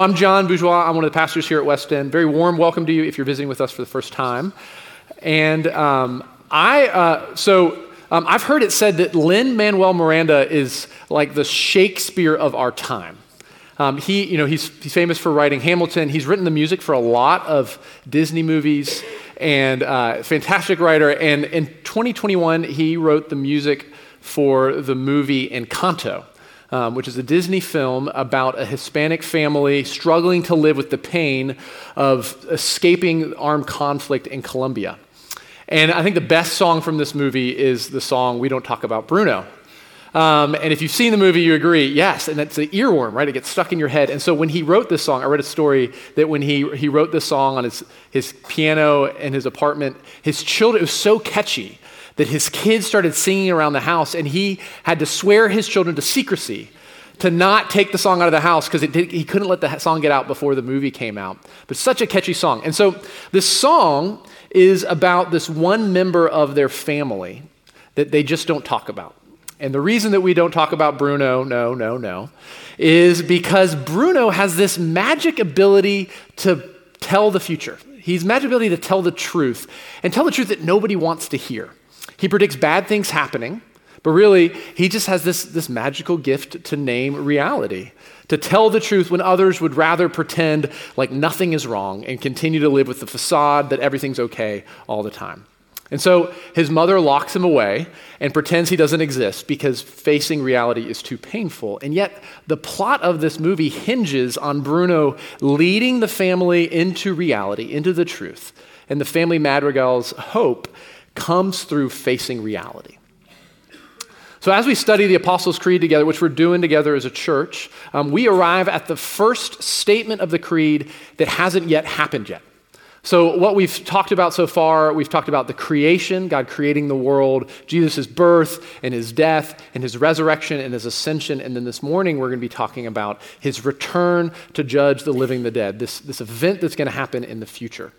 I'm John Bourgeois. I'm one of the pastors here at West End. Very warm welcome to you if you're visiting with us for the first time. And um, I, uh, so um, I've heard it said that Lin Manuel Miranda is like the Shakespeare of our time. Um, he, you know, he's, he's famous for writing Hamilton. He's written the music for a lot of Disney movies and uh, fantastic writer. And in 2021, he wrote the music for the movie Encanto um, which is a Disney film about a Hispanic family struggling to live with the pain of escaping armed conflict in Colombia. And I think the best song from this movie is the song We Don't Talk About Bruno. Um, and if you've seen the movie, you agree, yes, and it's an earworm, right? It gets stuck in your head. And so when he wrote this song, I read a story that when he, he wrote this song on his, his piano in his apartment, his children, it was so catchy that his kids started singing around the house, and he had to swear his children to secrecy to not take the song out of the house because he couldn't let the song get out before the movie came out. But such a catchy song. And so this song is about this one member of their family that they just don't talk about. And the reason that we don't talk about Bruno, no, no, no, is because Bruno has this magic ability to tell the future. He's magic ability to tell the truth and tell the truth that nobody wants to hear. He predicts bad things happening, but really, he just has this, this magical gift to name reality, to tell the truth when others would rather pretend like nothing is wrong and continue to live with the facade that everything's okay all the time. And so his mother locks him away and pretends he doesn't exist because facing reality is too painful. And yet, the plot of this movie hinges on Bruno leading the family into reality, into the truth. And the family Madrigal's hope comes through facing reality. So, as we study the Apostles' Creed together, which we're doing together as a church, um, we arrive at the first statement of the Creed that hasn't yet happened yet. So, what we've talked about so far, we've talked about the creation, God creating the world, Jesus' birth and his death and his resurrection and his ascension. And then this morning, we're going to be talking about his return to judge the living the dead, this, this event that's going to happen in the future.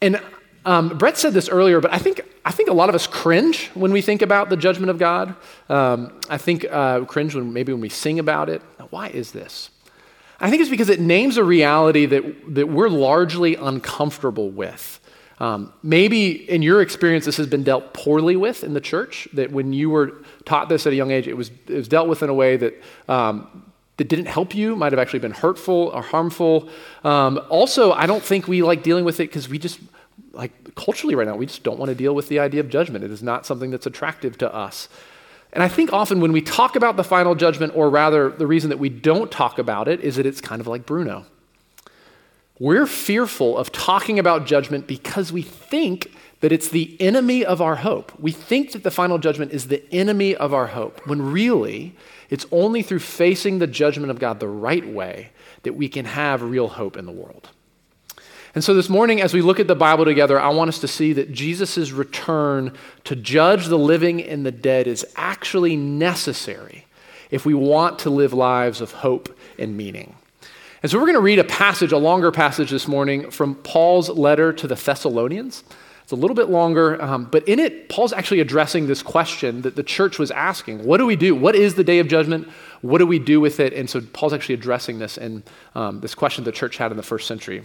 And um, Brett said this earlier, but I think, I think a lot of us cringe when we think about the judgment of God. Um, I think uh, cringe when maybe when we sing about it. Now, why is this? I think it's because it names a reality that, that we're largely uncomfortable with. Um, maybe in your experience, this has been dealt poorly with in the church, that when you were taught this at a young age, it was, it was dealt with in a way that, um, that didn't help you, might have actually been hurtful or harmful. Um, also, I don't think we like dealing with it because we just, culturally right now, we just don't want to deal with the idea of judgment. It is not something that's attractive to us. And I think often when we talk about the final judgment, or rather the reason that we don't talk about it, is that it's kind of like Bruno. We're fearful of talking about judgment because we think that it's the enemy of our hope. We think that the final judgment is the enemy of our hope, when really it's only through facing the judgment of God the right way that we can have real hope in the world. And so this morning, as we look at the Bible together, I want us to see that Jesus' return to judge the living and the dead is actually necessary if we want to live lives of hope and meaning. And so we're going to read a passage, a longer passage this morning from Paul's letter to the Thessalonians. It's a little bit longer, um, but in it, Paul's actually addressing this question that the church was asking What do we do? What is the day of judgment? What do we do with it? And so Paul's actually addressing this in um, this question the church had in the first century.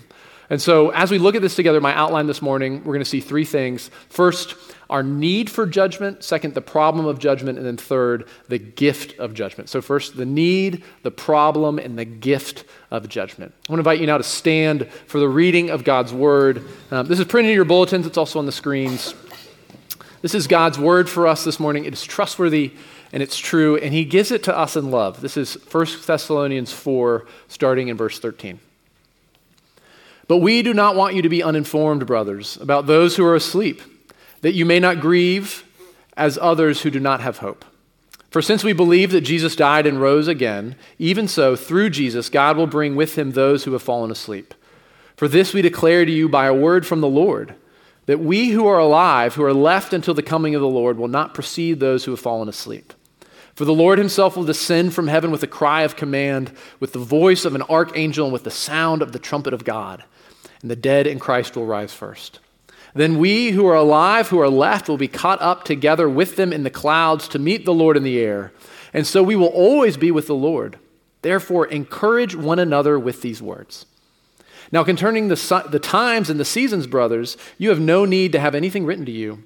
And so, as we look at this together, my outline this morning, we're going to see three things. First, our need for judgment. Second, the problem of judgment. And then third, the gift of judgment. So, first, the need, the problem, and the gift of judgment. I want to invite you now to stand for the reading of God's word. Um, this is printed in your bulletins, it's also on the screens. This is God's word for us this morning. It is trustworthy and it's true, and He gives it to us in love. This is 1 Thessalonians 4, starting in verse 13. But we do not want you to be uninformed, brothers, about those who are asleep, that you may not grieve as others who do not have hope. For since we believe that Jesus died and rose again, even so, through Jesus, God will bring with him those who have fallen asleep. For this we declare to you by a word from the Lord, that we who are alive, who are left until the coming of the Lord, will not precede those who have fallen asleep. For the Lord himself will descend from heaven with a cry of command, with the voice of an archangel, and with the sound of the trumpet of God and the dead in Christ will rise first. Then we who are alive, who are left, will be caught up together with them in the clouds to meet the Lord in the air. And so we will always be with the Lord. Therefore, encourage one another with these words. Now, concerning the, the times and the seasons, brothers, you have no need to have anything written to you.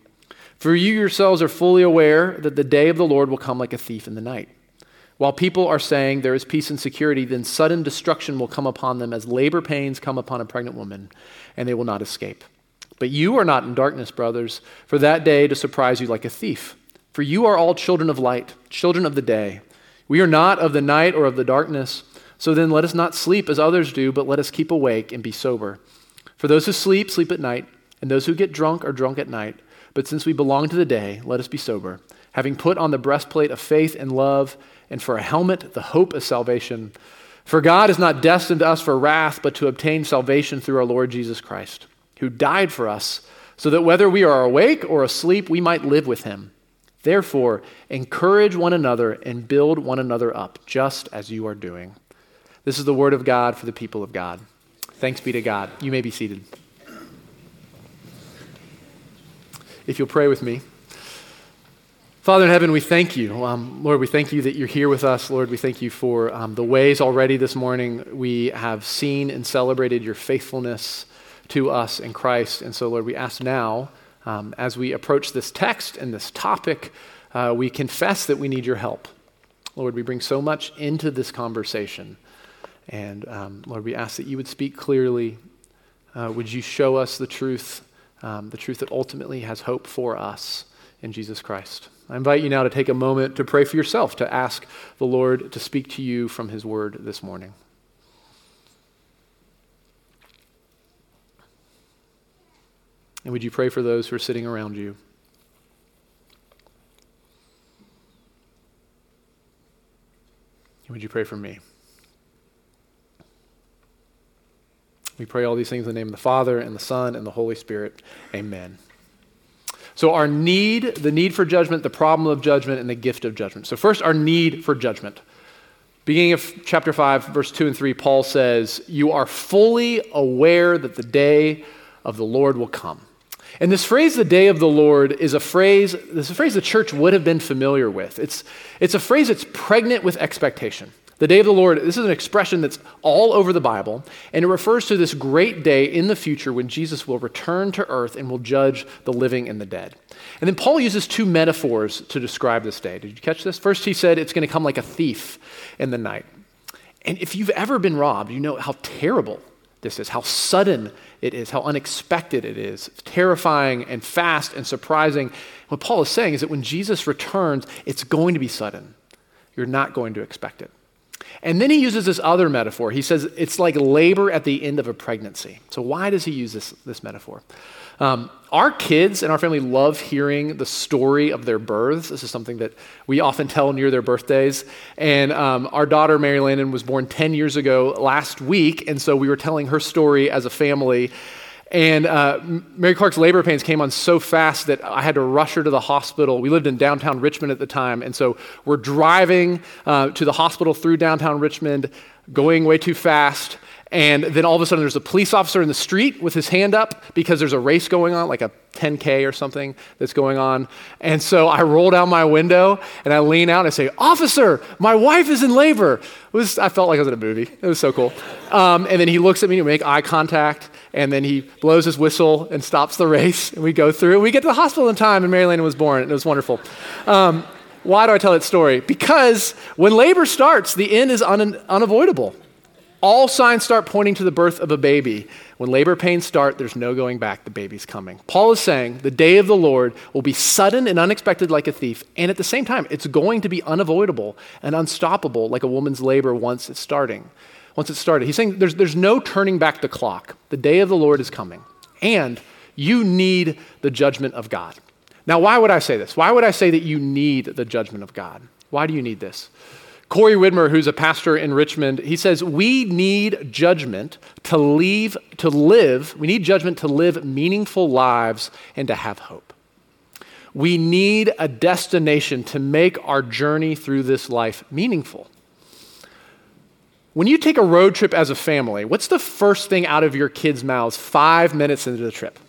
For you yourselves are fully aware that the day of the Lord will come like a thief in the night. While people are saying there is peace and security, then sudden destruction will come upon them as labor pains come upon a pregnant woman, and they will not escape. But you are not in darkness, brothers, for that day to surprise you like a thief. For you are all children of light, children of the day. We are not of the night or of the darkness. So then let us not sleep as others do, but let us keep awake and be sober. For those who sleep, sleep at night, and those who get drunk are drunk at night. But since we belong to the day, let us be sober, having put on the breastplate of faith and love, and for a helmet, the hope of salvation. For God is not destined to us for wrath, but to obtain salvation through our Lord Jesus Christ, who died for us, so that whether we are awake or asleep, we might live with him. Therefore, encourage one another and build one another up, just as you are doing. This is the word of God for the people of God. Thanks be to God. You may be seated. If you'll pray with me. Father in heaven, we thank you. Um, Lord, we thank you that you're here with us. Lord, we thank you for um, the ways already this morning we have seen and celebrated your faithfulness to us in Christ. And so, Lord, we ask now um, as we approach this text and this topic, uh, we confess that we need your help. Lord, we bring so much into this conversation. And um, Lord, we ask that you would speak clearly. Uh, would you show us the truth, um, the truth that ultimately has hope for us in Jesus Christ? I invite you now to take a moment to pray for yourself, to ask the Lord to speak to you from his word this morning. And would you pray for those who are sitting around you? And would you pray for me? We pray all these things in the name of the Father, and the Son, and the Holy Spirit. Amen. So, our need, the need for judgment, the problem of judgment, and the gift of judgment. So, first, our need for judgment. Beginning of chapter 5, verse 2 and 3, Paul says, You are fully aware that the day of the Lord will come. And this phrase, the day of the Lord, is a phrase, this is a phrase the church would have been familiar with. It's, it's a phrase that's pregnant with expectation. The day of the Lord, this is an expression that's all over the Bible, and it refers to this great day in the future when Jesus will return to earth and will judge the living and the dead. And then Paul uses two metaphors to describe this day. Did you catch this? First, he said it's going to come like a thief in the night. And if you've ever been robbed, you know how terrible this is, how sudden it is, how unexpected it is, terrifying and fast and surprising. What Paul is saying is that when Jesus returns, it's going to be sudden. You're not going to expect it. And then he uses this other metaphor. He says it's like labor at the end of a pregnancy. So, why does he use this, this metaphor? Um, our kids and our family love hearing the story of their births. This is something that we often tell near their birthdays. And um, our daughter, Mary Landon, was born 10 years ago last week. And so we were telling her story as a family. And uh, Mary Clark's labor pains came on so fast that I had to rush her to the hospital. We lived in downtown Richmond at the time. And so we're driving uh, to the hospital through downtown Richmond, going way too fast. And then all of a sudden, there's a police officer in the street with his hand up because there's a race going on, like a 10K or something that's going on. And so I roll down my window and I lean out and I say, Officer, my wife is in labor. Was, I felt like I was in a movie. It was so cool. Um, and then he looks at me and we make eye contact. And then he blows his whistle and stops the race. And we go through. And we get to the hospital in time, and Mary Landon was born. And it was wonderful. Um, why do I tell that story? Because when labor starts, the end is un- unavoidable. All signs start pointing to the birth of a baby. When labor pains start, there's no going back. The baby's coming. Paul is saying the day of the Lord will be sudden and unexpected like a thief, and at the same time, it's going to be unavoidable and unstoppable like a woman's labor once it's starting. Once it's started. He's saying there's, there's no turning back the clock. The day of the Lord is coming, and you need the judgment of God. Now, why would I say this? Why would I say that you need the judgment of God? Why do you need this? Corey Widmer, who's a pastor in Richmond, he says, We need judgment to leave, to live, we need judgment to live meaningful lives and to have hope. We need a destination to make our journey through this life meaningful. When you take a road trip as a family, what's the first thing out of your kids' mouths five minutes into the trip?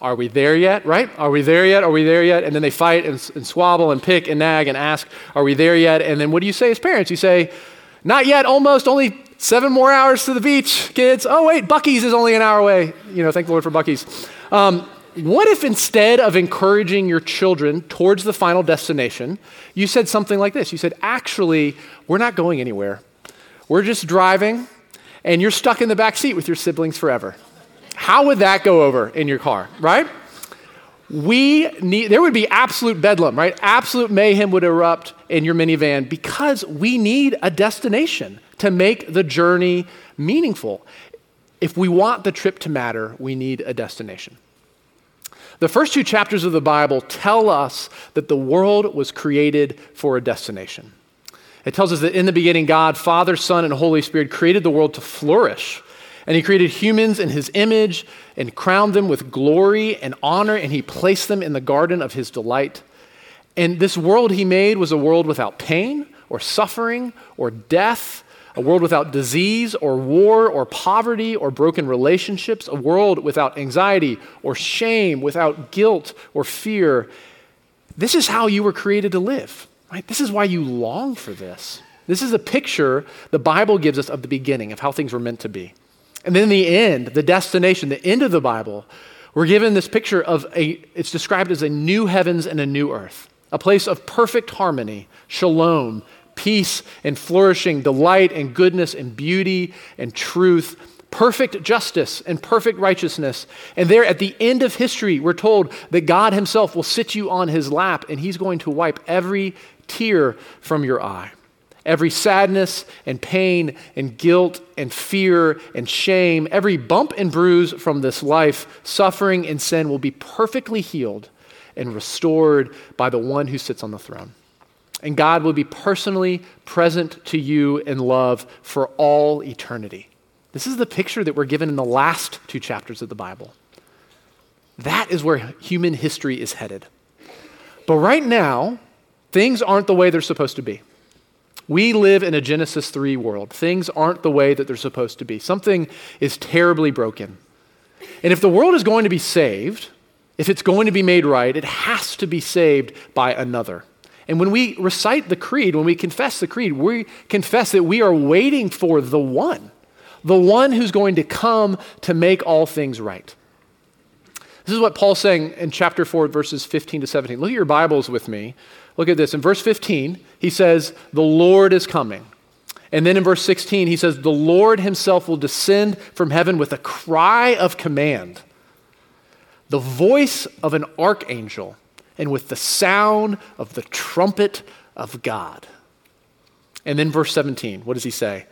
Are we there yet? Right? Are we there yet? Are we there yet? And then they fight and, and and pick and nag and ask, Are we there yet? And then what do you say as parents? You say, Not yet, almost, only seven more hours to the beach, kids. Oh, wait, Buc-ee's is only an hour away. You know, thank the Lord for Buc-ee's. Um, what if instead of encouraging your children towards the final destination, you said something like this? You said, actually, we're not going anywhere. We're just driving, and you're stuck in the back seat with your siblings forever. How would that go over in your car, right? We need, there would be absolute bedlam, right? Absolute mayhem would erupt in your minivan because we need a destination to make the journey meaningful. If we want the trip to matter, we need a destination. The first two chapters of the Bible tell us that the world was created for a destination. It tells us that in the beginning, God, Father, Son, and Holy Spirit created the world to flourish. And He created humans in His image and crowned them with glory and honor, and He placed them in the garden of His delight. And this world He made was a world without pain or suffering or death a world without disease or war or poverty or broken relationships, a world without anxiety or shame, without guilt or fear. This is how you were created to live, right? This is why you long for this. This is a picture the Bible gives us of the beginning, of how things were meant to be. And then the end, the destination, the end of the Bible, we're given this picture of a, it's described as a new heavens and a new earth, a place of perfect harmony, shalom, peace and flourishing, delight and goodness and beauty and truth, perfect justice and perfect righteousness. And there at the end of history, we're told that God Himself will sit you on His lap and He's going to wipe every tear from your eye. Every sadness and pain and guilt and fear and shame, every bump and bruise from this life, suffering and sin will be perfectly healed and restored by the one who sits on the throne and God will be personally present to you in love for all eternity. This is the picture that we're given in the last two chapters of the Bible. That is where human history is headed. But right now, things aren't the way they're supposed to be. We live in a Genesis 3 world. Things aren't the way that they're supposed to be. Something is terribly broken. And if the world is going to be saved, if it's going to be made right, it has to be saved by another. And when we recite the creed, when we confess the creed, we confess that we are waiting for the one, the one who's going to come to make all things right. This is what Paul's saying in chapter 4, verses 15 to 17. Look at your Bibles with me. Look at this. In verse 15, he says, The Lord is coming. And then in verse 16, he says, The Lord himself will descend from heaven with a cry of command, the voice of an archangel and with the sound of the trumpet of God. And then verse 17, what does he say?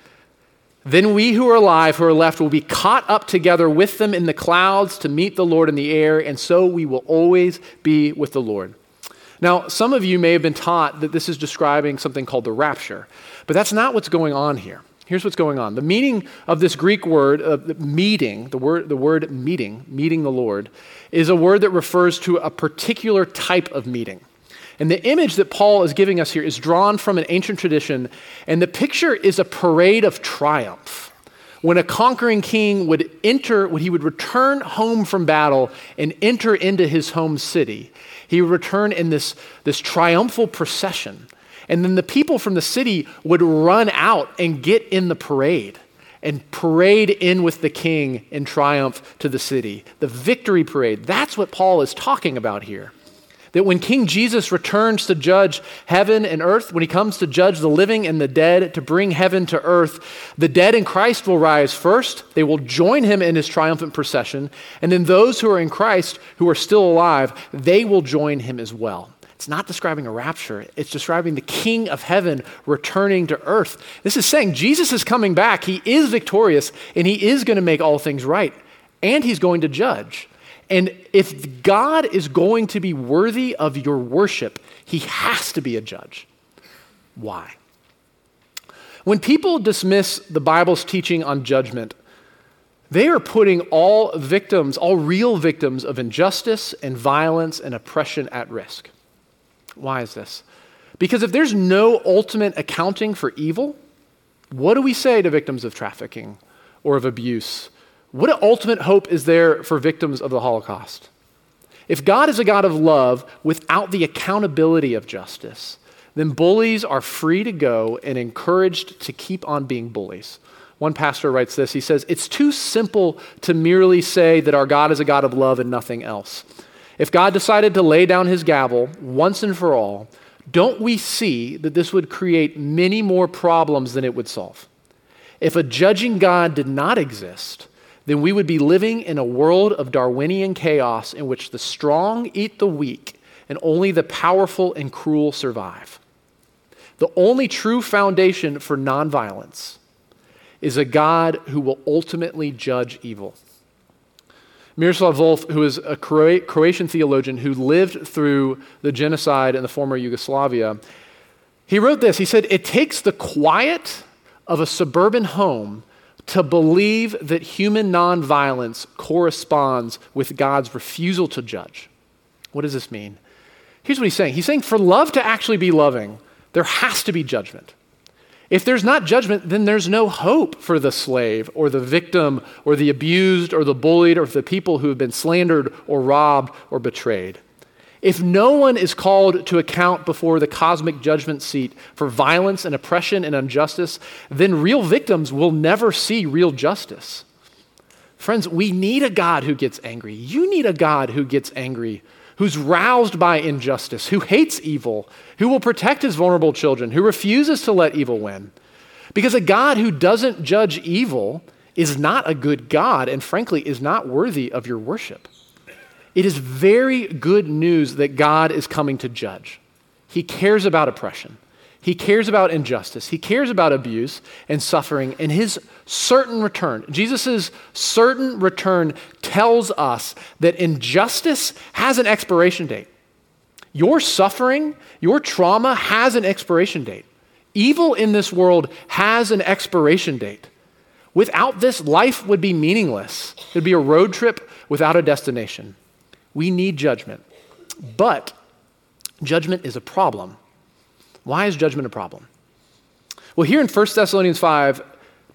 Then we who are alive, who are left, will be caught up together with them in the clouds to meet the Lord in the air, and so we will always be with the Lord. Now, some of you may have been taught that this is describing something called the rapture, but that's not what's going on here. Here's what's going on. The meaning of this Greek word, uh, meeting, the word, the word meeting, meeting the Lord, is a word that refers to a particular type of meeting. And the image that Paul is giving us here is drawn from an ancient tradition, and the picture is a parade of triumph. When a conquering king would enter, when he would return home from battle and enter into his home city, he would return in this, this triumphal procession. And then the people from the city would run out and get in the parade and parade in with the king in triumph to the city. The victory parade. That's what Paul is talking about here. That when King Jesus returns to judge heaven and earth, when he comes to judge the living and the dead, to bring heaven to earth, the dead in Christ will rise first. They will join him in his triumphant procession. And then those who are in Christ, who are still alive, they will join him as well. It's not describing a rapture, it's describing the King of heaven returning to earth. This is saying Jesus is coming back. He is victorious, and he is going to make all things right, and he's going to judge. And if God is going to be worthy of your worship, he has to be a judge. Why? When people dismiss the Bible's teaching on judgment, they are putting all victims, all real victims of injustice and violence and oppression at risk. Why is this? Because if there's no ultimate accounting for evil, what do we say to victims of trafficking or of abuse? What ultimate hope is there for victims of the Holocaust? If God is a God of love without the accountability of justice, then bullies are free to go and encouraged to keep on being bullies. One pastor writes this he says, It's too simple to merely say that our God is a God of love and nothing else. If God decided to lay down his gavel once and for all, don't we see that this would create many more problems than it would solve? If a judging God did not exist, then we would be living in a world of Darwinian chaos in which the strong eat the weak and only the powerful and cruel survive. The only true foundation for nonviolence is a God who will ultimately judge evil. Miroslav Volf, who is a Croatian theologian who lived through the genocide in the former Yugoslavia, he wrote this. He said, It takes the quiet of a suburban home to believe that human nonviolence corresponds with God's refusal to judge. What does this mean? Here's what he's saying He's saying, for love to actually be loving, there has to be judgment. If there's not judgment, then there's no hope for the slave or the victim or the abused or the bullied or the people who have been slandered or robbed or betrayed. If no one is called to account before the cosmic judgment seat for violence and oppression and injustice, then real victims will never see real justice. Friends, we need a God who gets angry. You need a God who gets angry who's roused by injustice, who hates evil, who will protect his vulnerable children, who refuses to let evil win. Because a God who doesn't judge evil is not a good God and, frankly, is not worthy of your worship. It is very good news that God is coming to judge. He cares about oppression. He cares about injustice. He cares about abuse and suffering and his certain return. Jesus' certain return tells us that injustice has an expiration date. Your suffering, your trauma has an expiration date. Evil in this world has an expiration date. Without this, life would be meaningless. It would be a road trip without a destination. We need judgment. But judgment is a problem why is judgment a problem? Well, here in 1 Thessalonians 5,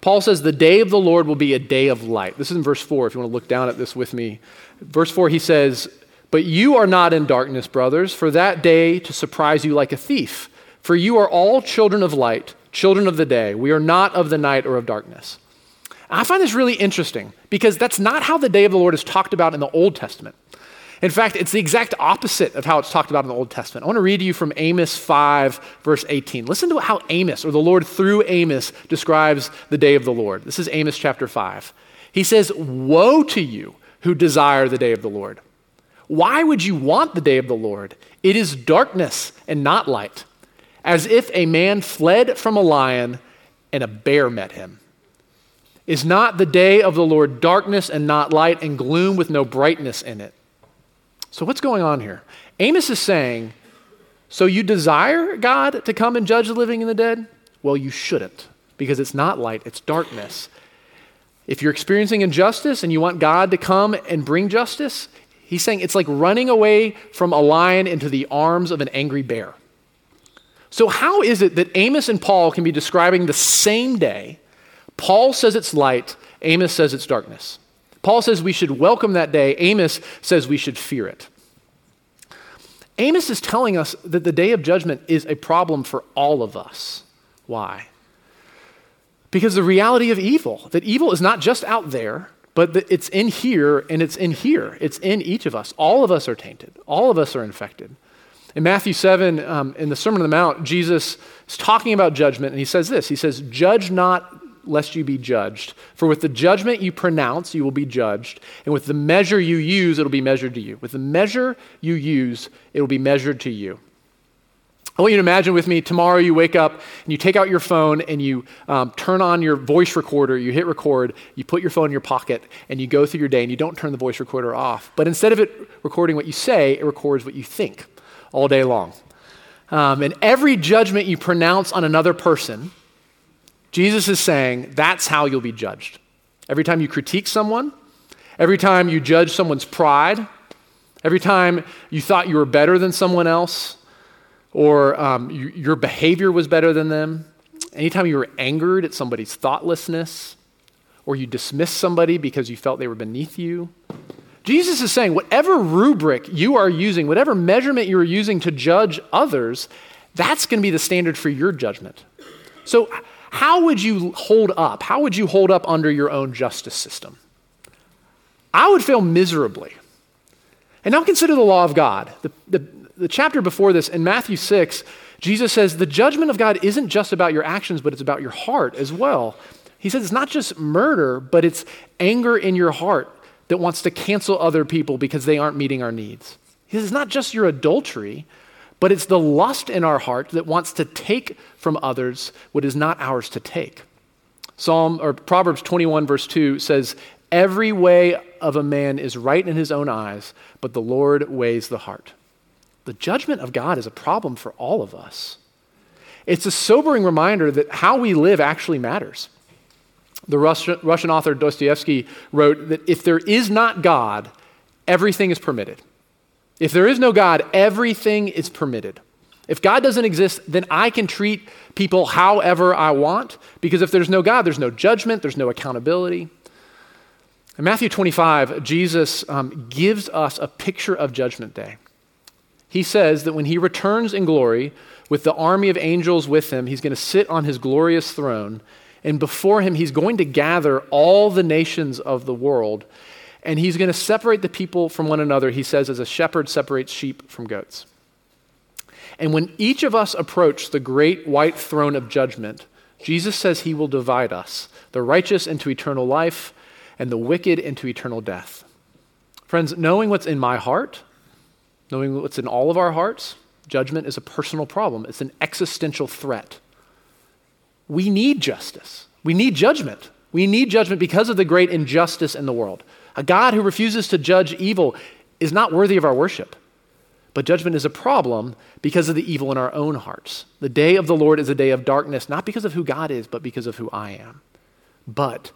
Paul says, The day of the Lord will be a day of light. This is in verse 4, if you want to look down at this with me. Verse 4, he says, But you are not in darkness, brothers, for that day to surprise you like a thief. For you are all children of light, children of the day. We are not of the night or of darkness. I find this really interesting because that's not how the day of the Lord is talked about in the Old Testament. In fact, it's the exact opposite of how it's talked about in the Old Testament. I want to read to you from Amos 5, verse 18. Listen to how Amos, or the Lord through Amos, describes the day of the Lord. This is Amos chapter 5. He says, Woe to you who desire the day of the Lord. Why would you want the day of the Lord? It is darkness and not light, as if a man fled from a lion and a bear met him. Is not the day of the Lord darkness and not light, and gloom with no brightness in it? So, what's going on here? Amos is saying, So you desire God to come and judge the living and the dead? Well, you shouldn't, because it's not light, it's darkness. If you're experiencing injustice and you want God to come and bring justice, he's saying it's like running away from a lion into the arms of an angry bear. So, how is it that Amos and Paul can be describing the same day? Paul says it's light, Amos says it's darkness. Paul says we should welcome that day. Amos says we should fear it. Amos is telling us that the day of judgment is a problem for all of us. Why? Because the reality of evil, that evil is not just out there, but that it's in here and it's in here. It's in each of us. All of us are tainted, all of us are infected. In Matthew 7, um, in the Sermon on the Mount, Jesus is talking about judgment, and he says this He says, Judge not lest you be judged. For with the judgment you pronounce, you will be judged. And with the measure you use, it'll be measured to you. With the measure you use, it will be measured to you. I want you to imagine with me tomorrow you wake up and you take out your phone and you um, turn on your voice recorder, you hit record, you put your phone in your pocket, and you go through your day and you don't turn the voice recorder off. But instead of it recording what you say, it records what you think all day long. Um, and every judgment you pronounce on another person, Jesus is saying that's how you'll be judged. Every time you critique someone, every time you judge someone's pride, every time you thought you were better than someone else, or um, you, your behavior was better than them, anytime you were angered at somebody's thoughtlessness, or you dismissed somebody because you felt they were beneath you. Jesus is saying, whatever rubric you are using, whatever measurement you are using to judge others, that's going to be the standard for your judgment. So, how would you hold up? How would you hold up under your own justice system? I would fail miserably. And now consider the law of God. The, the, the chapter before this, in Matthew 6, Jesus says the judgment of God isn't just about your actions, but it's about your heart as well. He says it's not just murder, but it's anger in your heart that wants to cancel other people because they aren't meeting our needs. He says it's not just your adultery, but it's the lust in our heart that wants to take from others what is not ours to take. Psalm or Proverbs 21 verse 2 says, "Every way of a man is right in his own eyes, but the Lord weighs the heart." The judgment of God is a problem for all of us. It's a sobering reminder that how we live actually matters. The Russian, Russian author Dostoevsky wrote that if there is not God, everything is permitted. If there is no God, everything is permitted. If God doesn't exist, then I can treat people however I want, because if there's no God, there's no judgment, there's no accountability. In Matthew 25, Jesus um, gives us a picture of Judgment Day. He says that when he returns in glory with the army of angels with him, he's going to sit on his glorious throne, and before him, he's going to gather all the nations of the world and he's going to separate the people from one another, he says, as a shepherd separates sheep from goats. And when each of us approach the great white throne of judgment, Jesus says he will divide us, the righteous into eternal life, and the wicked into eternal death. Friends, knowing what's in my heart, knowing what's in all of our hearts, judgment is a personal problem. It's an existential threat. We need justice. We need judgment. We need judgment because of the great injustice in the world. A God who refuses to judge evil is not worthy of our worship. But judgment is a problem because of the evil in our own hearts. The day of the Lord is a day of darkness, not because of who God is, but because of who I am. But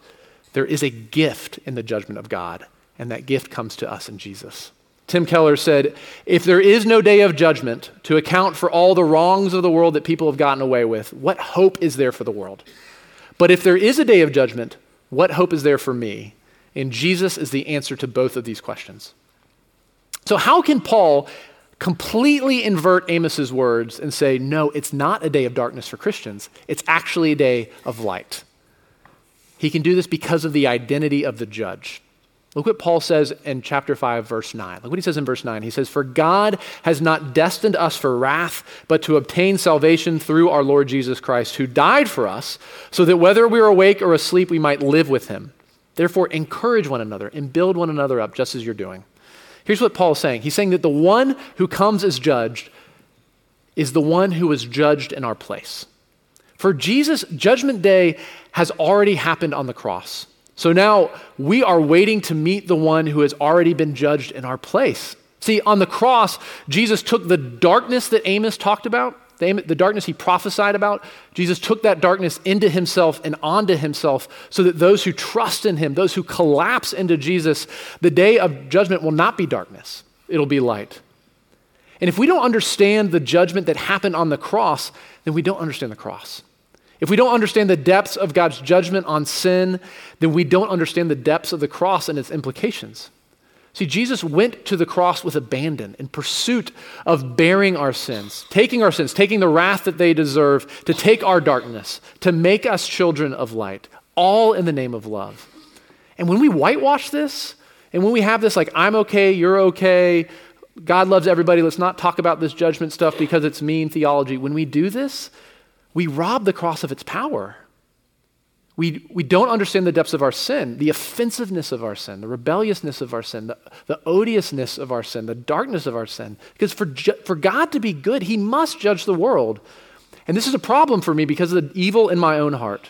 there is a gift in the judgment of God, and that gift comes to us in Jesus. Tim Keller said, If there is no day of judgment to account for all the wrongs of the world that people have gotten away with, what hope is there for the world? But if there is a day of judgment, what hope is there for me? And Jesus is the answer to both of these questions. So, how can Paul completely invert Amos's words and say, no, it's not a day of darkness for Christians, it's actually a day of light? He can do this because of the identity of the judge. Look what Paul says in chapter 5, verse 9. Look what he says in verse 9. He says, For God has not destined us for wrath, but to obtain salvation through our Lord Jesus Christ, who died for us, so that whether we are awake or asleep, we might live with him. Therefore, encourage one another and build one another up, just as you're doing. Here's what Paul's saying He's saying that the one who comes as judged is the one who was judged in our place. For Jesus, Judgment Day has already happened on the cross. So now we are waiting to meet the one who has already been judged in our place. See, on the cross, Jesus took the darkness that Amos talked about the darkness he prophesied about, Jesus took that darkness into himself and onto himself so that those who trust in him, those who collapse into Jesus, the day of judgment will not be darkness, it'll be light. And if we don't understand the judgment that happened on the cross, then we don't understand the cross. If we don't understand the depths of God's judgment on sin, then we don't understand the depths of the cross and its implications. See, Jesus went to the cross with abandon in pursuit of bearing our sins, taking our sins, taking the wrath that they deserve, to take our darkness, to make us children of light, all in the name of love. And when we whitewash this, and when we have this, like, I'm okay, you're okay, God loves everybody, let's not talk about this judgment stuff because it's mean theology, when we do this, we rob the cross of its power. We, we don't understand the depths of our sin, the offensiveness of our sin, the rebelliousness of our sin, the, the odiousness of our sin, the darkness of our sin. Because for, ju- for God to be good, He must judge the world. And this is a problem for me because of the evil in my own heart.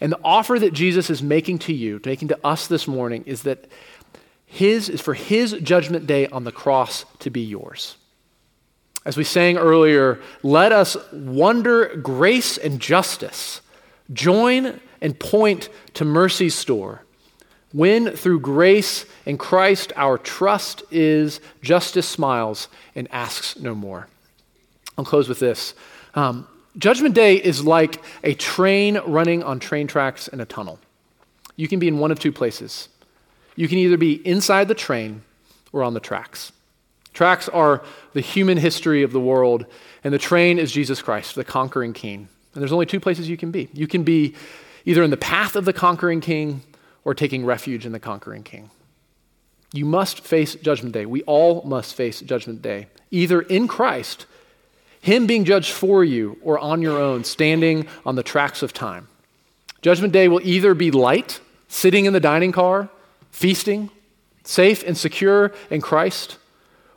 And the offer that Jesus is making to you, making to us this morning, is that His is for His judgment day on the cross to be yours. As we sang earlier, let us wonder grace and justice. Join and point to mercy's store. When through grace in Christ our trust is, justice smiles and asks no more. I'll close with this. Um, Judgment Day is like a train running on train tracks in a tunnel. You can be in one of two places. You can either be inside the train or on the tracks. Tracks are the human history of the world, and the train is Jesus Christ, the conquering king. And there's only two places you can be. You can be either in the path of the conquering king or taking refuge in the conquering king. You must face Judgment Day. We all must face Judgment Day, either in Christ, Him being judged for you, or on your own, standing on the tracks of time. Judgment Day will either be light, sitting in the dining car, feasting, safe and secure in Christ,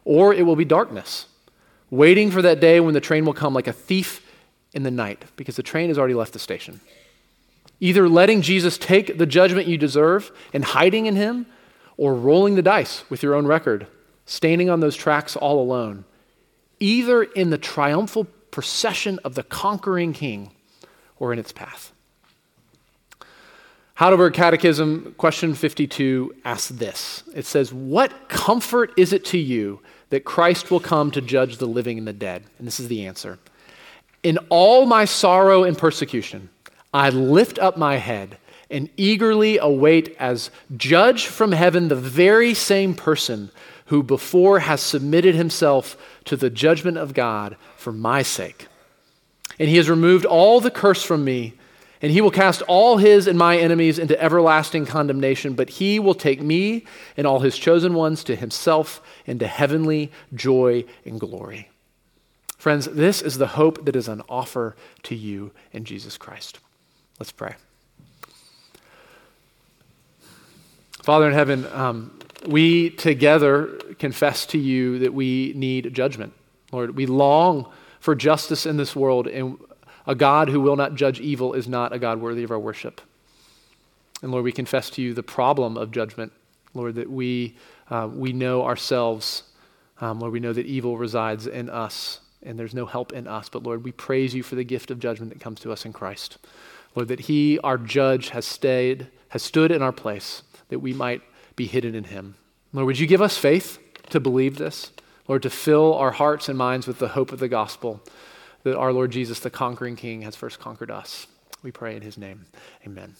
or it will be darkness, waiting for that day when the train will come like a thief in the night, because the train has already left the station. Either letting Jesus take the judgment you deserve and hiding in Him, or rolling the dice with your own record, standing on those tracks all alone, either in the triumphal procession of the conquering king or in its path. Heidelberg Catechism, question 52, asks this. It says, What comfort is it to you that Christ will come to judge the living and the dead? And this is the answer. In all my sorrow and persecution, I lift up my head and eagerly await as judge from heaven the very same person who before has submitted himself to the judgment of God for my sake. And he has removed all the curse from me, and he will cast all his and my enemies into everlasting condemnation, but he will take me and all his chosen ones to himself into heavenly joy and glory. Friends, this is the hope that is on offer to you in Jesus Christ. Let's pray. Father in heaven, um, we together confess to you that we need judgment. Lord, we long for justice in this world, and a God who will not judge evil is not a God worthy of our worship. And Lord, we confess to you the problem of judgment. Lord, that we, uh, we know ourselves. Um, Lord, we know that evil resides in us, and there's no help in us. But Lord, we praise you for the gift of judgment that comes to us in Christ. Lord, that he, our judge, has stayed, has stood in our place that we might be hidden in him. Lord, would you give us faith to believe this? Lord, to fill our hearts and minds with the hope of the gospel that our Lord Jesus, the conquering King, has first conquered us. We pray in his name. Amen.